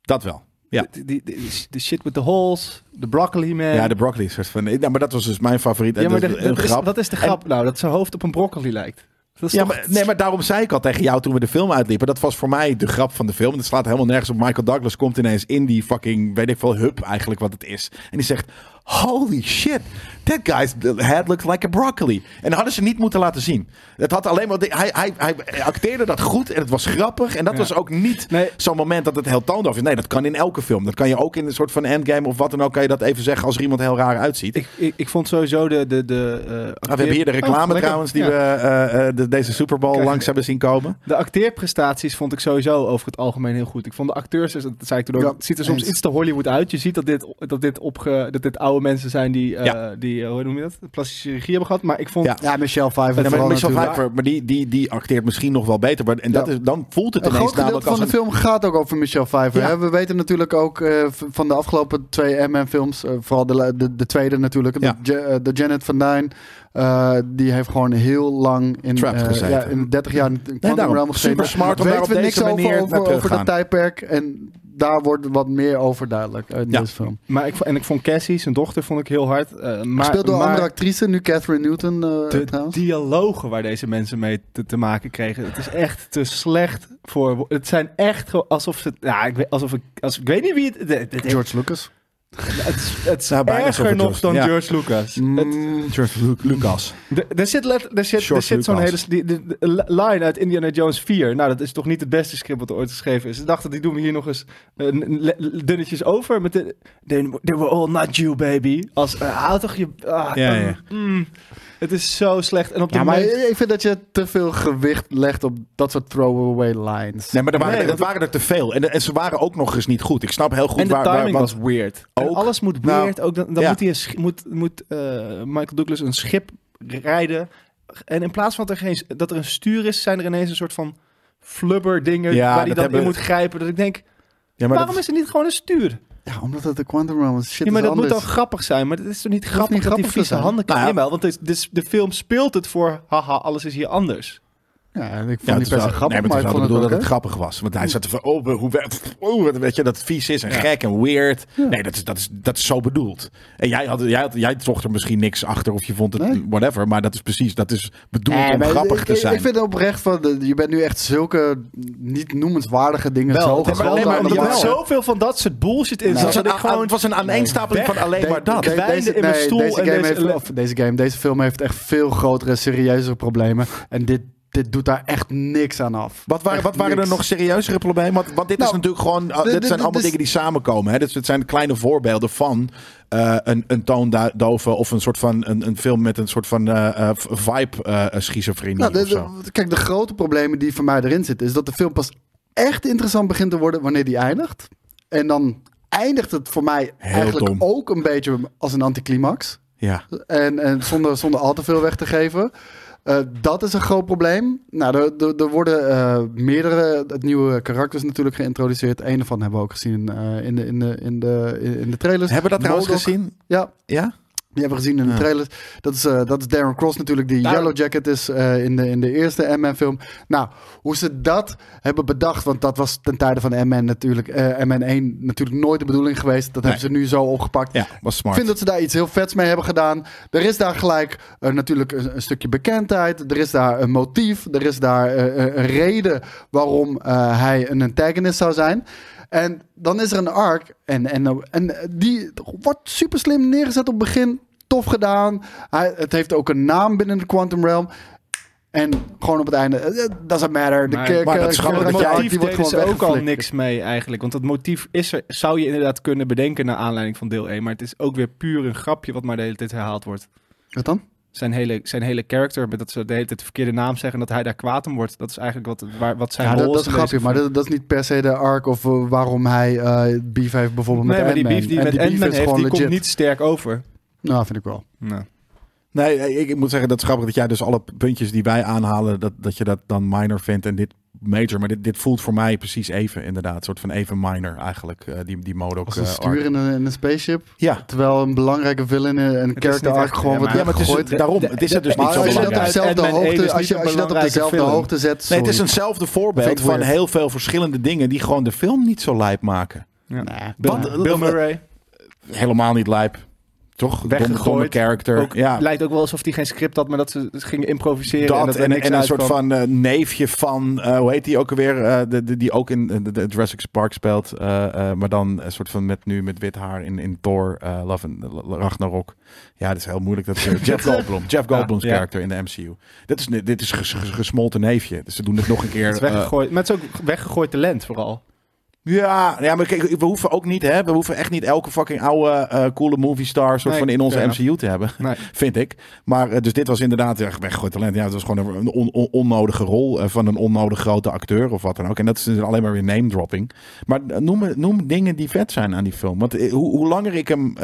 Dat wel. Ja. De, de shit with the holes, de broccoli man. Ja, de broccoli soort van. Ja, maar dat was dus mijn favoriet. Ja, maar dat is dat, is, dat is de grap nou, dat zijn hoofd op een broccoli lijkt. Dat is Ja, toch- maar, nee, maar daarom zei ik al tegen jou toen we de film uitliepen. Dat was voor mij de grap van de film. Het slaat helemaal nergens op. Michael Douglas komt ineens in die fucking, weet ik veel, hub eigenlijk wat het is. En die zegt, holy shit, that guy's head looks like a broccoli. En dat hadden ze niet moeten laten zien. Het had alleen maar, hij, hij, hij acteerde dat goed en het was grappig. En dat Ja. was ook niet Nee. zo'n moment dat het heel toondof is. Nee, dat kan in elke film. Dat kan je ook in een soort van endgame of wat dan ook. Kan je dat even zeggen als er iemand heel raar uitziet. Ik, ik, ik vond sowieso de... de, de eh, Ah, we hebben hier de reclame Oh, trouwens die Ja. we eh, eh, de- deze Super Bowl langs hebben zien komen. De acteerprestaties vond ik sowieso over het algemeen heel goed. Ik vond de acteurs, dat zei ik toen ook, Ja, het ziet er soms eens. iets te Hollywood uit. Je ziet dat dit, dat dit, opge, dat dit oude mensen zijn die, Ja. Die eh, hoe noem je dat, plastische chirurgie hebben gehad. Maar ik vond, Ja. Ja, Michelle Pfeiffer Ja, maar vooral Michelle natuurlijk. Pfeiffer, maar die, die, die acteert misschien nog wel beter. Maar, en dat is, dan voelt het Een ineens groot als van de een... film gaat ook over Michelle Pfeiffer. Ja. hè. We weten natuurlijk ook eh, van de afgelopen twee M&M-films, eh, vooral de, de, de tweede natuurlijk, Ja. de, Ja- de Janet Van Dyne, eh, die heeft gewoon heel lang in, gezeten. ja, in 30 jaar in Quantum. Realm gezeten. Super smart om daar op we deze niks manier over, naar over, over dat tijdperk en daar wordt wat meer over duidelijk in Ja. deze film. maar ik, en ik vond Cassie, zijn dochter, vond ik heel hard. eh, maar, door maar andere actrice, nu Catherine Newton eh, de trouwens. dialogen waar deze mensen mee te, te maken kregen, het is echt te slecht voor. Het zijn echt alsof ze, ja, ik weet, alsof ik, als ik weet niet wie het, George Lucas. Het, het bijna erger het nog dan ja. George Lucas. Het- Mm, George Lu- Lucas. Er zit, let, er zit, er George zit zo'n hele die, de, de line uit Indiana Jones 4. Nou, dat is toch niet het beste script wat er ooit geschreven is. Ze dachten, die doen we hier nog eens eh, dunnetjes over. Met de, they, they were all not you, baby. Als, uh, houd toch je... ah, Ja, ja. mm. Het is zo slecht. En op de Ja, maar meest- ik vind dat je te veel gewicht legt op dat soort throwaway lines. Nee, maar er waren, Nee, er, want- waren er te veel. En, en ze waren ook nog eens niet goed. Ik snap heel goed en de waar... waar timing want- was weird. En Ook- alles moet Nou, weird. ook dan dan ja. moet, hij een moet, moet eh, Michael Douglas een schip rijden. En in plaats van dat er, geen, dat er een stuur is, zijn er ineens een soort van flubber dingen Ja, waar hij dat dan hebben- in moet grijpen. Dat ik denk, ja, maar waarom dat- is er niet gewoon een stuur? Ja, omdat het de Quantum Realm is. Shit ja, maar is dat moet dan grappig zijn. Maar het is toch niet grappig niet dat die grappig vieze zijn. handen kan? Nou ja. Want het is, de, de film speelt het voor, haha, alles is hier anders. Ja, en ik vond Ja, het niet grappig, nee, maar maar het ik vond het ook dat het grappig was. Want hij zat van, oh, hoe, oh, weet je, dat het vies is en gek en weird. Nee, dat is, dat, is, dat is zo bedoeld. En jij, had, jij, had, jij zocht er misschien niks achter of je vond het Nee. whatever. Maar dat is precies, dat is bedoeld Nee, om maar grappig ik, te zijn. Ik vind het oprecht van, je bent nu echt zulke niet noemenswaardige dingen Wel, zo groot alleen maar omdat er zoveel van dat soort bullshit in Nee. zat. het, was dat een, ik gewoon het was een aaneenstapeling van alleen maar dat. Deze, in mijn nee, stoel deze game heeft, deze game, deze film heeft echt veel grotere, serieuzere problemen. En dit dit doet daar echt niks aan af. Wat waren, wat waren er nog serieuzere problemen? Want, want dit is Nou, natuurlijk gewoon. uh, dit- dit dit- zijn allemaal dit dingen die samenkomen. Hè? Het zijn kleine voorbeelden van eh, een, een toondove of een soort van een, een film met een soort van eh, eh, vibe eh schizofrenie. Nou, de- de- kijk, de grote problemen die voor mij erin zitten, is dat de film pas echt interessant begint te worden wanneer die eindigt. En dan eindigt het voor mij Heel eigenlijk dom. ook een beetje als een anticlimax. Ja. En, en zonder, zonder al te veel weg te geven. Eh, dat is een groot probleem. Nou, er, er, er worden eh, meerdere nieuwe karakters natuurlijk geïntroduceerd. Eén daarvan hebben we ook gezien eh, in, de, in, de, in, de, in de trailers. Hebben we dat trouwens gezien? Ja, Ja? Die hebben we gezien in de Ja. trailers. Dat is, eh, dat is Darren Cross natuurlijk, die Daar- Yellow Jacket is eh, in, de, in de eerste M-Man film. Nou, hoe ze dat hebben bedacht, want dat was ten tijde van M-Man natuurlijk, eh M-Man 1 natuurlijk nooit de bedoeling geweest. Dat hebben ze nu zo opgepakt. Ja, was smart. Ik vind dat ze daar iets heel vets mee hebben gedaan. Er is daar gelijk eh, natuurlijk een, een stukje bekendheid. Er is daar een motief. Er is daar een reden waarom eh, hij een antagonist zou zijn. En dan is er een arc. En, en, en die wordt super slim neergezet op het begin. Tof gedaan. Hij, het heeft ook een naam binnen de Quantum Realm. En gewoon op het einde, eh, doesn't matter. De Maar- maar dat jij- motief wordt gewoon ze ook al niks mee eigenlijk. Want dat motief is er, zou je inderdaad kunnen bedenken naar aanleiding van deel 1. Maar het is ook weer puur een grapje wat maar de hele tijd herhaald wordt. Wat dan? Zijn hele, zijn hele character, met dat ze de hele tijd de verkeerde naam zeggen en dat hij daar kwaad om wordt. Dat is eigenlijk wat, waar, wat zijn Ja, rol dat, dat is is grapje, maar dat, dat is niet per se de arc of eh, waarom hij eh beef heeft bijvoorbeeld Nee, met maar die beef die En met Ant-Man is heeft, gewoon die komt niet sterk over. Nou, vind ik wel. Nou. Nee, ik, ik moet zeggen dat het grappig dat jij dus alle puntjes die wij aanhalen, dat, dat je dat dan minor vindt en dit major. Maar dit, dit voelt voor mij precies even inderdaad. Een soort van even minor eigenlijk, eh, die, die mode ook. Als een eh, stuur in een, in een spaceship. Ja. Terwijl een belangrijke villain en character arc echt- gewoon ja, wordt maar- Ja, maar het is, daarom, het is het dus Maar niet zo als je dat op belangrijk. als je, een als je dat op dezelfde hoogte zet, Nee, het is eenzelfde voorbeeld van weird. heel veel verschillende dingen die gewoon de film niet zo lijp maken. Ja. Nee. Bill, Want- Bill Murray. Helemaal niet lijp. Toch? Weggegooid. Character. Ook, ja, Lijkt ook wel alsof hij geen script had, maar dat ze gingen improviseren. en dat dat en, niks en een soort van eh, neefje van, eh, hoe heet die ook alweer? eh, de, de, die ook in de, de Jurassic Park speelt. maar dan een soort van met nu met wit haar in, in Thor, Love and Ragnarok. Ja, dat is heel moeilijk. Dat is, Jeff Goldblum. Jeff Goldblum's ja. character in de MCU. Dit is, dit is ges- ges- gesmolten neefje. Dus ze doen het nog een keer. Het is weggegooid. maar het is ook weggegooid talent vooral. Ja, ja, maar kijk, we hoeven ook niet, hè, we hoeven echt niet elke fucking oude eh, coole movie star soort Nee, van in onze MCU te hebben, Nee. vind ik. Maar eh, dus dit was inderdaad echt weggegooid talent. Ja, het was gewoon een on- on- onnodige rol eh, van een onnodig grote acteur of wat dan ook. En dat is dus alleen maar weer name dropping. Maar noem, noem dingen die vet zijn aan die film. Want hoe, hoe langer ik hem,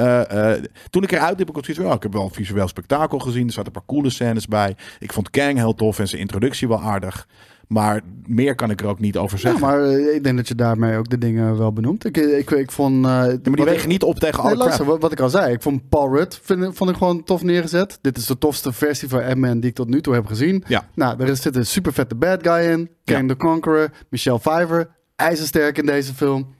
toen ik eruit heb, ik zoiets van, ik heb wel een visueel spektakel gezien. Er zaten een paar coole scènes bij. Ik vond Kang heel tof en zijn introductie wel aardig. Maar meer kan ik er ook niet over Ja, zeggen. maar eh, ik denk dat je daarmee ook de dingen wel benoemt. Ik, ik, ik vond... eh, Ja, maar die wegen ik- niet op tegen alle Nee, luister, wat, wat ik al zei. Ik vond Paul Rudd vind, vond ik gewoon tof neergezet. Dit is de tofste versie van Ant-Man die ik tot nu toe heb gezien. Ja. Nou, er zit een super vette bad guy in. Kang the Conqueror, Michelle Pfeiffer. IJzersterk in deze film.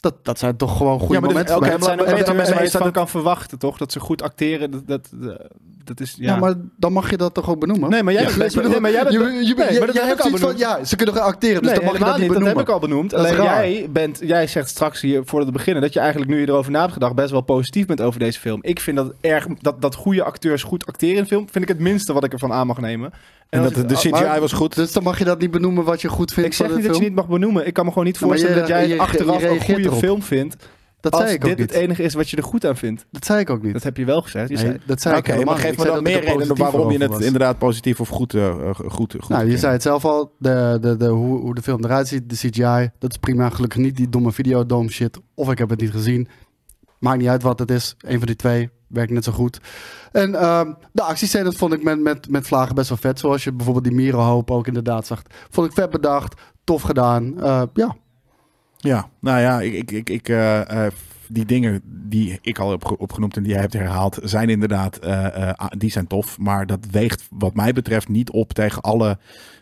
Dat, dat zijn toch gewoon goede Ja, maar dit- momenten. voor Het zijn ook maar- mensen maar- waar je het van kan verwachten, toch? Dat ze goed acteren. Dat, dat, dat, dat is, ja. ja. maar dan mag je dat toch ook benoemen? Nee, maar jij, Ja, bent- Ik bedoel, nee, maar jij bent... je, je, nee, je, maar je dat heb hebt ik al zoiets van, benoemd. ja, ze kunnen gaan acteren, dus nee, dan mag je dat niet niet. Dat benoemen. heb ik al benoemd. Alleen jij, bent, jij zegt straks hier voordat we beginnen dat je eigenlijk nu je erover na hebt gedacht best wel positief bent over deze film. Ik vind dat erg dat, dat goede acteurs goed acteren in een film vind ik het minste wat ik ervan aan mag nemen. En dat, ik- de CGI maar- was goed. Dus dan mag je dat niet benoemen wat je goed vindt ik zeg niet dat je niet mag benoemen. Ik kan me gewoon niet voorstellen dat jij je- je achteraf een goede erop. film vindt. Dat als zei ik ook dit niet. het enige is wat je er goed aan vindt. Dat zei ik ook niet. Dat heb je wel gezegd. Je Nee, zei, dat zei Oké, ik helemaal maar geef Ik me dan ik meer er redenen waarom je het was. inderdaad positief of goed, eh, goed, goed Nou, je zei het zelf al, de, de, de, hoe, hoe de film eruit ziet, de CGI, dat is prima. Gelukkig niet die domme videodome shit. Of ik heb het niet gezien. Maakt niet uit wat het is. Een van die twee werkt net zo goed. En ehm, de actiescènes vond ik met, met, met vlagen best wel vet. Zoals je bijvoorbeeld die mierenhoop ook inderdaad zag. Vond ik vet bedacht, tof gedaan. Eh, ja, Ja, nou ja, ik, ik, ik, eh, eh, die dingen die ik al heb ge- opgenoemd en die jij hebt herhaald, zijn inderdaad, die zijn tof. Maar dat weegt wat mij betreft niet op tegen alle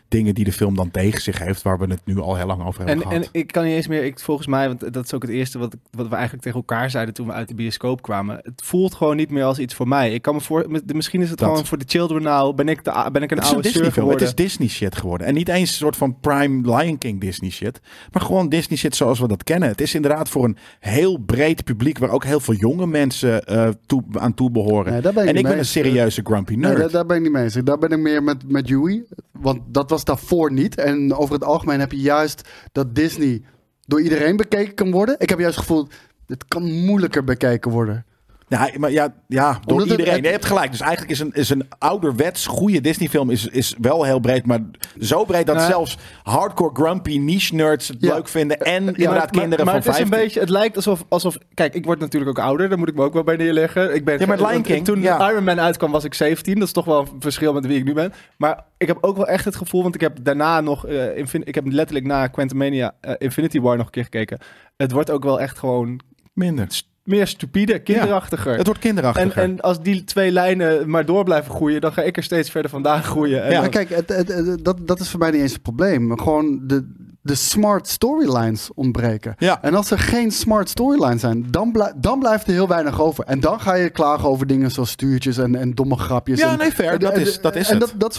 dingen die de film dan tegen zich heeft, waar we het nu al heel lang over hebben En, gehad. en ik kan niet eens meer, ik, volgens mij, want dat is ook het eerste wat, wat we eigenlijk tegen elkaar zeiden toen we uit de bioscoop kwamen. Het voelt gewoon niet meer als iets voor mij. Ik kan me voor, met- misschien is het Dat. gewoon voor de children nou. Ben ik, de, ben ik een het oude Disney film. Het geworden? is Disney shit geworden. En niet eens een soort van prime Lion King Disney shit. Maar gewoon Disney shit zoals we dat kennen. Het is inderdaad voor een heel breed publiek. Waar ook heel veel jonge mensen eh, toe, aan toe behoren. Nee, ik en ik ben een serieuze grumpy nee, nerd. daar, daar ben ik niet mee eens. Daar ben ik meer met, met Yui. Want dat was daarvoor niet. En over het algemeen heb je juist dat Disney door iedereen bekeken kan worden. Ik heb juist het gevoel, het kan moeilijker bekeken worden. Ja, maar ja, ja door Omdat iedereen. het- je hebt gelijk. Dus eigenlijk is een, is een ouderwets goede Disney-film is, is wel heel breed, maar zo breed dat Nou, zelfs hardcore grumpy niche nerds het Ja. leuk vinden en Ja, inderdaad maar- kinderen maar, van het is een 15. beetje, het lijkt alsof, alsof, kijk, ik word natuurlijk ook ouder, daar moet ik me ook wel bij neerleggen. Ik ben, Ja, maar Lion want King, toen ja. Iron Man uitkwam was ik 17, dat is toch wel een verschil met wie ik nu ben. Maar ik heb ook wel echt het gevoel, want ik heb daarna nog, Infin- ik heb letterlijk na Quantumania eh, Infinity War nog een keer gekeken. Het wordt ook wel echt gewoon Minder. Meer stupide, kinderachtiger. Het wordt En, kinderachtiger. en als die twee lijnen maar door blijven groeien, dan ga ik er steeds verder vandaan groeien. En Ja. dan- kijk, het, het- het- dat, dat is voor mij niet eens het probleem. Gewoon de, de smart storylines ontbreken. Ja. En als er geen smart storylines zijn, dan, blij- dan blijft er heel weinig over. En dan ga je klagen over dingen zoals stuurtjes en, en domme grapjes. Ja, en, nee, fair. en- Dat en- is- dat is En het. dat, dat is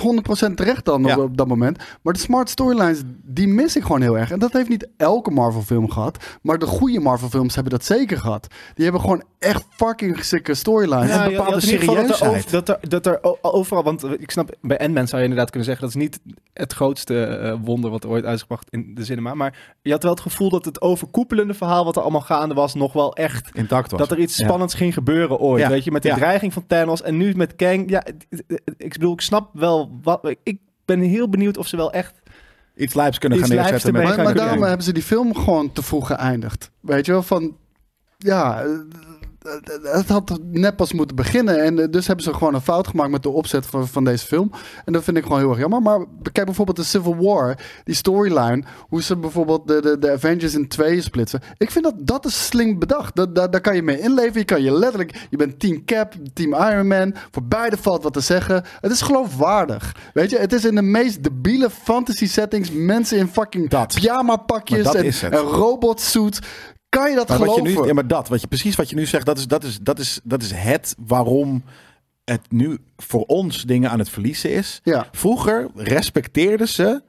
100% terecht dan Ja. op, op dat moment. Maar de smart storylines, die mis ik gewoon heel erg. En dat heeft niet elke Marvel film gehad. Maar de goede Marvel films hebben dat zeker gehad. Die hebben gewoon echt fucking sikke storylines. Ja, En bepaalde er serieusheid. over- Dat er, dat er overal, want ik snap, bij Ant-Man zou je inderdaad kunnen zeggen, dat is niet het grootste eh, wonder wat er ooit uitgebracht in de cinema. Maar je had wel het gevoel dat het overkoepelende verhaal wat er allemaal gaande was, nog wel echt, Intact was. dat er iets Ja. spannends ging gebeuren ooit. Ja. Weet je, met de Ja. dreiging van Thanos en nu met Kang. Ja, ik bedoel, ik snap wel wat, ik ben heel benieuwd of ze wel echt Iets lijps kunnen Iets gaan neerzetten. Met, Maar, maar daarom hebben ze die film gewoon te vroeg geëindigd. Weet je wel, van... Ja, het had net pas moeten beginnen. En eh, dus hebben ze gewoon een fout gemaakt met de opzet van, van deze film. En dat vind ik gewoon heel erg jammer. Maar kijk bijvoorbeeld de Civil War, die storyline. Hoe ze bijvoorbeeld de, de, de Avengers in tweeën splitsen. Ik vind dat dat is slim bedacht. Dat, daar, daar kan je mee inleven. Je kan je letterlijk... Je bent team Cap, team Iron Man. Voor beide valt wat te zeggen. Het is geloofwaardig. Weet je, het is in de meest debiele fantasy settings. Mensen in fucking Dat. pyjama pakjes dat en, en robotsuit. Kan je dat maar wat je geloven? nu, ja, maar dat, wat je, precies wat je nu zegt, dat is, dat, is, dat, is, dat is het waarom het nu voor ons dingen aan het verliezen is. Ja. Vroeger respecteerden ze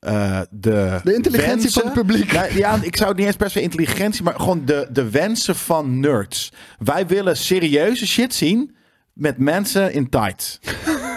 eh, de, De intelligentie wensen- van het publiek. Nou, ja, ik zou het niet eens per se intelligentie, maar gewoon de, de wensen van nerds. Wij willen serieuze shit zien met mensen in tights.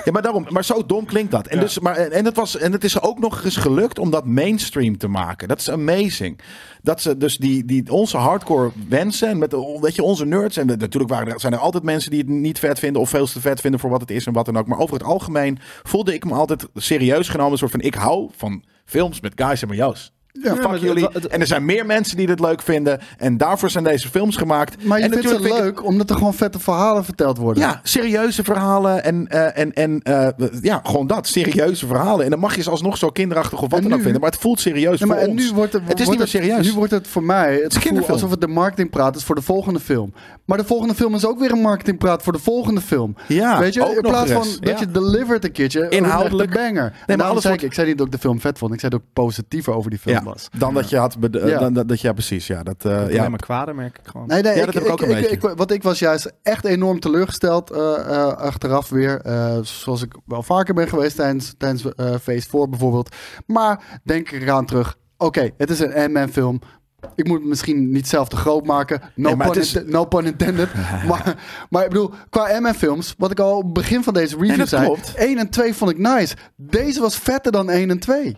Ja, maar daarom. Maar zo dom klinkt dat. En, Ja. dus, maar, en, het was, en het is ook nog eens gelukt om dat mainstream te maken. Dat is amazing. Dat ze dus die, die onze hardcore wensen. En met de- weet je, onze nerds. En natuurlijk waren er, zijn er altijd mensen die het niet vet vinden. Of veel te vet vinden voor wat het is en wat dan ook. Maar over het algemeen voelde ik me altijd serieus genomen. Een soort van ik hou van films met guys en majo's. Ja, Fuck maar het- jullie. het- het- en er zijn meer mensen die dit leuk vinden. En daarvoor zijn deze films gemaakt. Maar je en vindt het leuk omdat er gewoon vette verhalen verteld worden. ja, serieuze verhalen en, eh, en, en eh, ja, gewoon dat. Serieuze verhalen. En dan mag je ze alsnog zo kinderachtig of wat dan ook vinden. Maar het voelt serieus Ja, maar voor en ons. nu wordt het, het is wordt niet meer serieus. Nu wordt het voor mij het gevoel kinderfilm. alsof het de marketingpraat is voor de volgende film. Maar de volgende film is ook weer een marketingpraat voor de volgende film. Ja, Weet je, ook in plaats van dat je delivert een keertje. Inhoudelijk. Een banger. maar en daarom alles zei ik, zei niet dat ik de film vet vond. Ik zei ik positiever over die film ja, was. dan dat je had... Ja. dan, dat, dat, ja, precies. Ja, dat, eh, alleen ja. maar kwader, merk ik gewoon. Nee, nee, Ja, ik, dat heb ik ook een ik, beetje. ik- wat ik was juist echt enorm teleurgesteld eh, eh, achteraf weer. eh, zoals ik wel vaker ben geweest tijdens, tijdens eh, Phase 4 bijvoorbeeld. Maar denk ik eraan terug. Oké, het is een Ant-Man film. Ik moet het misschien niet zelf te groot maken. No, Nee, pun, het is- inte- no pun intended. maar, maar ik bedoel, qua Ant-Man films, wat ik al op het begin van deze review zei. klopt. 1 en 2 vond ik nice. Deze was vetter dan 1 en 2.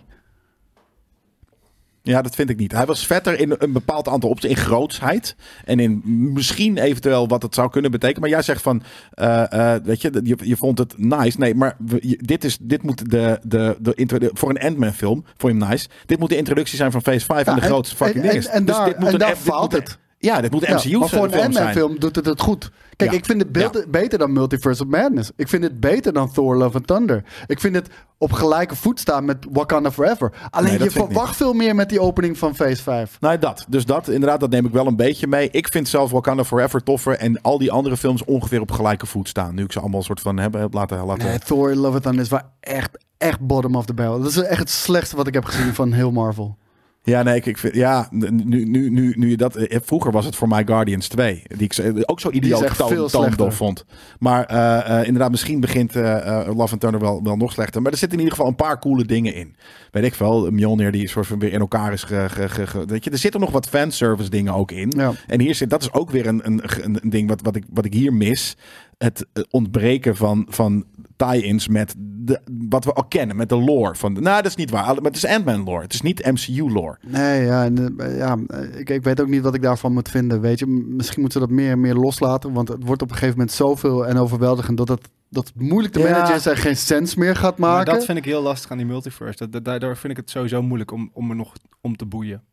Ja, dat vind ik niet. Hij was vetter in een bepaald aantal opties. In grootsheid. En in misschien eventueel wat het zou kunnen betekenen. Maar jij zegt van, eh, weet je, je, je vond het nice. Nee, maar dit, is, dit moet de, de, de, voor een Ant-Man film, voor hem nice. Dit moet de introductie zijn van Phase 5 en de grootste fucking en- ding is. en- en Dus daar- dit moet en een- daar dit moet faalt een- het. Ja, dit moet een Ja, MCU maar voor een film Ant-Man zijn. film doet het het goed. Kijk, Ja. ik vind het beter, beter dan Multiverse of Madness. Ik vind het beter dan Thor Love and Thunder. Ik vind het op gelijke voet staan met Wakanda Forever. Alleen Nee, dat je verwacht veel meer met die opening van Phase 5. Nou, dat. Dus dat, inderdaad, dat neem ik wel een beetje mee. Ik vind zelf Wakanda Forever toffer. En al die andere films ongeveer op gelijke voet staan. Nu ik ze allemaal een soort van hebben laten... laten Nee, Thor Love and Thunder is wel echt, echt bottom of the barrel. Dat is echt het slechtste wat ik heb gezien van heel Marvel. Ja, nee, ik, ik vind, ja, nu, nu, nu, nu je dat, eh, vroeger was het voor mij Guardians 2, die ik zo- ook zo idioot veel toondof vond. Maar eh, eh, inderdaad, misschien begint eh, eh, Love and Thunder wel, wel nog slechter. Maar er zitten in ieder geval een paar coole dingen in. Weet ik wel, Mjolnir die soort van weer in elkaar is ge, ge, ge- ge- weet je, er zitten nog wat fanservice dingen ook in. Ja. En hier zit, dat is ook weer een, een, een, ding wat, wat, ik, wat ik hier mis. het eh, ontbreken van, van tie-ins met de, wat we al kennen, met de lore. Van, nou, dat is niet waar. Maar het is Ant-Man lore. Het is niet MCU lore. Nee, ja, en, eh, ja eh, ik, ik weet ook niet wat ik daarvan moet vinden. Weet je, misschien moeten ze dat meer en meer loslaten. Want het wordt op een gegeven moment zoveel en overweldigend dat het, dat het moeilijk te Ja. managen is en geen sens meer gaat Maar maken. dat vind ik heel lastig aan die multiverse. Dat, dat- daardoor vind ik het sowieso moeilijk om, om er nog om te boeien.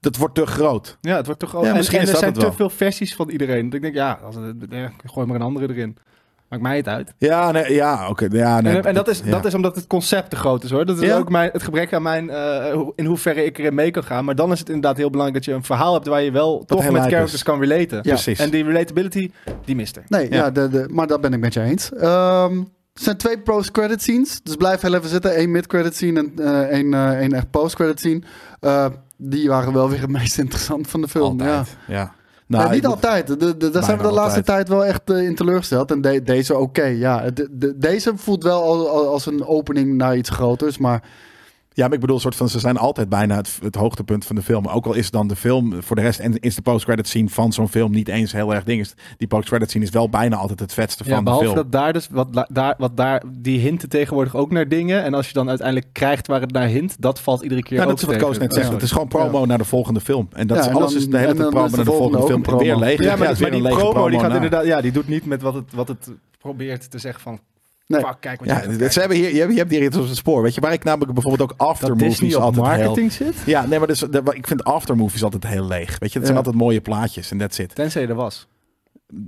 Dat wordt te groot. Ja, het wordt toch al. Ja, en, misschien en is er dat zijn het te wel. veel versies van iedereen. Dat ik denk, ja, als het, eh, gooi maar een andere erin. Maakt mij het uit. Ja, nee, ja, oké. ja, nee, en, en dat, is, ja. dat is omdat het concept te groot is hoor. Dat is Ja. ook mijn, het gebrek aan mijn, eh, in hoeverre ik erin mee kan gaan. Maar dan is het inderdaad heel belangrijk dat je een verhaal hebt waar je wel toch met characters is. kan relaten. Ja. Precies. En die relatability, die mist er. Nee, ja, Ja. de, de, maar dat ben ik met je eens. Ehm, er zijn twee post-credit scenes. Dus blijf heel even zitten. Eén mid-credit scene en eh, één, eh, één echt post-credit scene. Eh, die waren wel weer het meest interessant van de film. Ja. Altijd. Ja. Nou, niet altijd. De, de, daar zijn we de laatste altijd. tijd wel echt eh, in teleurgesteld. En de- deze oké, ja. De, de- deze voelt wel al- al- als een opening naar iets groters. Maar Ja, maar ik bedoel, soort van, ze zijn altijd bijna het, het hoogtepunt van de film. Ook al is dan de film voor de rest en is de post-credit scene van zo'n film niet eens heel erg ding. Is Die post-credit scene is wel bijna altijd het vetste Ja, van de behalve film. dat daar dus, wat, daar, wat daar, die hinten tegenwoordig ook naar dingen. En als je dan uiteindelijk krijgt waar het naar hint, dat valt iedere keer Ja, ook dat is wat. Koos net zegt. Het is gewoon promo naar de volgende film. En dat Ja, is, en alles dan- is de hele tijd promo naar de volgende, film. Weer promo. leeg. Ja, maar, die lege promo, die gaat na. inderdaad, ja, die doet niet met wat het, wat het probeert te zeggen van, Nee. fuck, kijk wat Ja, je ze hebben hier, je, hebt, je hebt hier iets op het spoor. Weet je, waar ik namelijk bijvoorbeeld ook dat aftermovies Disney op altijd heel... marketing zit. Ja, nee, maar dus, de- ik vind aftermovies altijd heel leeg. Weet je, het zijn altijd mooie plaatjes en that's it. Tenzij er was.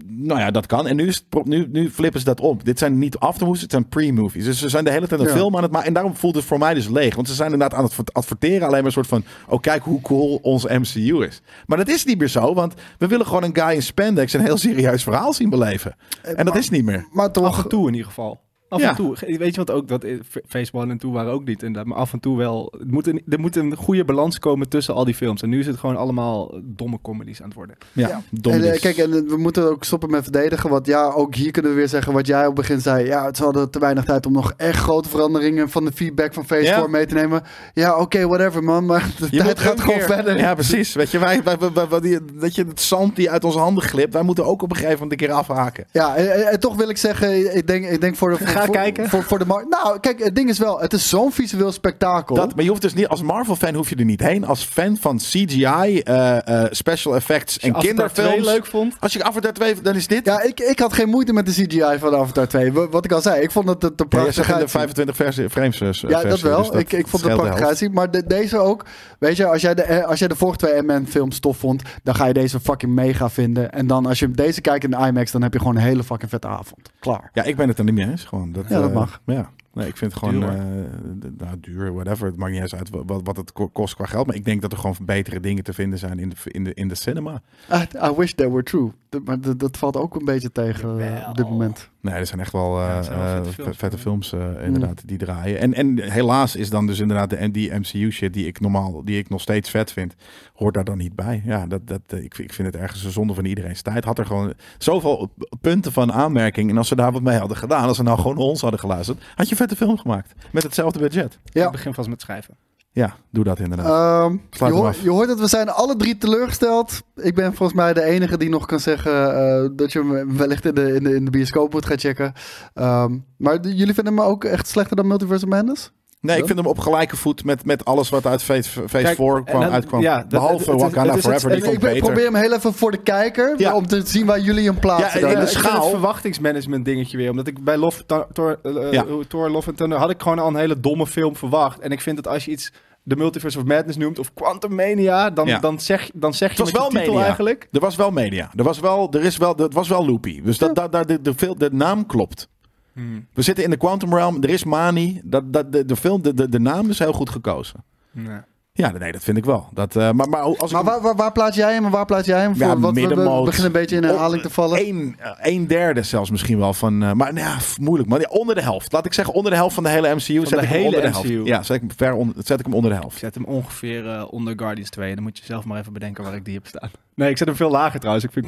Nou ja, dat kan. En nu, is het nu, nu flippen ze dat om. Dit zijn niet aftermovies, het zijn pre-movies. Dus ze zijn de hele tijd een Ja. film aan het maken. En daarom voelt het voor mij dus leeg. Want ze zijn inderdaad aan het adverteren. Alleen maar een soort van, oh kijk hoe cool ons MCU is. Maar dat is niet meer zo. Want we willen gewoon een guy in spandex een heel serieus verhaal zien beleven. En dat is niet meer. Maar Af toch, en toe in ieder geval. Af Ja. en toe. Weet je wat ook, dat F- Phase 1 en 2 waren ook niet inderdaad. Maar af en toe wel. Het moet een, er moet een goede balans komen tussen al die films. En nu is het gewoon allemaal domme comedies aan het worden. Ja, Ja. dom en, eh, kijk, en eh, we moeten ook stoppen met verdedigen. Want ja, ook hier kunnen we weer zeggen wat jij op het begin zei. Ja, het hadden te weinig tijd om nog echt grote veranderingen van de feedback van Phase Ja. 4 mee te nemen. Ja, oké, whatever man. Maar de Je tijd moet gaat gewoon keer- verder. Ja, precies. Weet je, wij, wij, wij, wij- wij- die, dat je het zand die uit onze handen glipt, wij moeten ook op een gegeven moment een keer afhaken. Ja, en, en- en toch wil ik zeggen, ik denk, ik denk voor de... Voor, Voor, kijken. Voor, voor de markt. Nou, kijk, het ding is wel, het is zo'n visueel spektakel. Dat, maar je hoeft dus niet, als Marvel-fan hoef je er niet heen. Als fan van CGI, eh, eh, special effects en Als je Avatar kinderfilms. 2 leuk vond. Als je Avatar 2, dan is dit. Ja, ik, ik had geen moeite met de CGI van Avatar 2. Wa- Wat ik al zei, ik vond het te Ja, je prachtig zegt in de uitzien. 25 versie, frames. eh, Ja, versie, dat wel. dus dat ik, ik vond het prachtig uitzien. Maar de- deze ook. Weet je, als jij, de, als jij de vorige twee M&M films tof vond, dan ga je deze fucking mega vinden. En dan als je deze kijkt in de IMAX, dan heb je gewoon een hele fucking vette avond. Klaar. Ja, ik ben het er niet mee eens. Gewoon. Dat, Ja, dat eh, mag. Ja. Nee, ik vind het gewoon Duur, eh, nou, duur, whatever. Het maakt niet eens uit wat, wat het ko- kost qua geld. Maar ik denk dat er gewoon betere dingen te vinden zijn in de, in de, in de cinema. I, I wish they were true. Dat- Maar dat, dat valt ook een beetje tegen eh, op dit moment. Nee, er zijn echt wel, eh, Ja, zijn wel vette films, vette ja. films eh, inderdaad die draaien. En, en helaas is dan dus inderdaad de, die MCU shit die ik normaal, die ik nog steeds vet vind, hoort daar dan niet bij. Ja, dat, dat, ik, ik vind het ergens een zonde van iedereen's tijd. Had er gewoon zoveel punten van aanmerking. En als ze daar wat mee hadden gedaan, als ze nou gewoon ons hadden geluisterd, had je vette film gemaakt. Met hetzelfde budget. Ja. Ik begin vast met schrijven. Ja, doe dat inderdaad. Ehm, je, Sluit hem hoor- af. je hoort het, we zijn alle drie teleurgesteld. Ik ben volgens mij de enige die nog kan zeggen eh, dat je hem wellicht in de, in, de, in de bioscoop moet gaan checken. Ehm, maar de- jullie vinden hem ook echt slechter dan Multiverse of Madness? Nee, ik vind hem op gelijke voet met, met alles wat uit Phase, phase Kijk, 4 en kwam, dan- uitkwam. ja, Behalve het- Wakanda het is het- Forever, die Ik, beter. probeer hem heel even voor de kijker, Ja. om te zien waar jullie hem plaatsen. Ja, en ik de schaal- het verwachtingsmanagement dingetje weer. Omdat ik bij Love, Thor, Thor, eh, Ja. Thor, Love and Thunder had ik gewoon al een hele domme film verwacht. En ik vind dat als je iets de Multiverse of Madness noemt of Quantum Mania, dan, Ja. dan, zeg, dan zeg je was wel titel media. eigenlijk. Er was wel media. Er was wel, er is wel, het was wel loopy. Dus dat, dat, dat, de, de, veel- de naam klopt. Hmm. We zitten in de Quantum Realm. Er is Mani. Dat, dat, de, de, film, de, de, de naam is heel goed gekozen. Nee. Ja, nee, dat vind ik wel. Dat, eh, maar, maar als Maar ik waar, waar, waar plaats jij hem en waar plaats jij hem? Ja, Voor, wat we- we middenmoot. beginnen een beetje in herhaling te vallen. Een, eh, een derde zelfs misschien wel van. eh, maar nou ja, moeilijk. Maar ja, onder de helft. Laat ik zeggen, onder de helft van de hele MCU. zet de ik hem hele onder de MCU. helft. Ja, zet ik, hem ver onder, zet ik hem onder de Ik helft. zet hem ongeveer onder Guardians 2. Dan moet je zelf maar even bedenken waar ik die heb staan. Nee, ik zet hem veel lager trouwens. Ik vind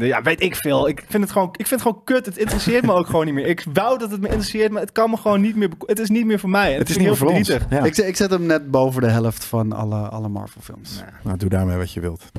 ja, weet ik veel. Ik vind het gewoon, ik vind het gewoon kut. Het interesseert me ook gewoon niet meer. Ik wou dat het me interesseert, maar het kan me gewoon niet meer. Het is niet meer voor mij. Het, is niet heel voor Ja. Ik, ik, zet hem net boven de helft van alle, alle Marvel films. Nou, doe daarmee wat je wilt.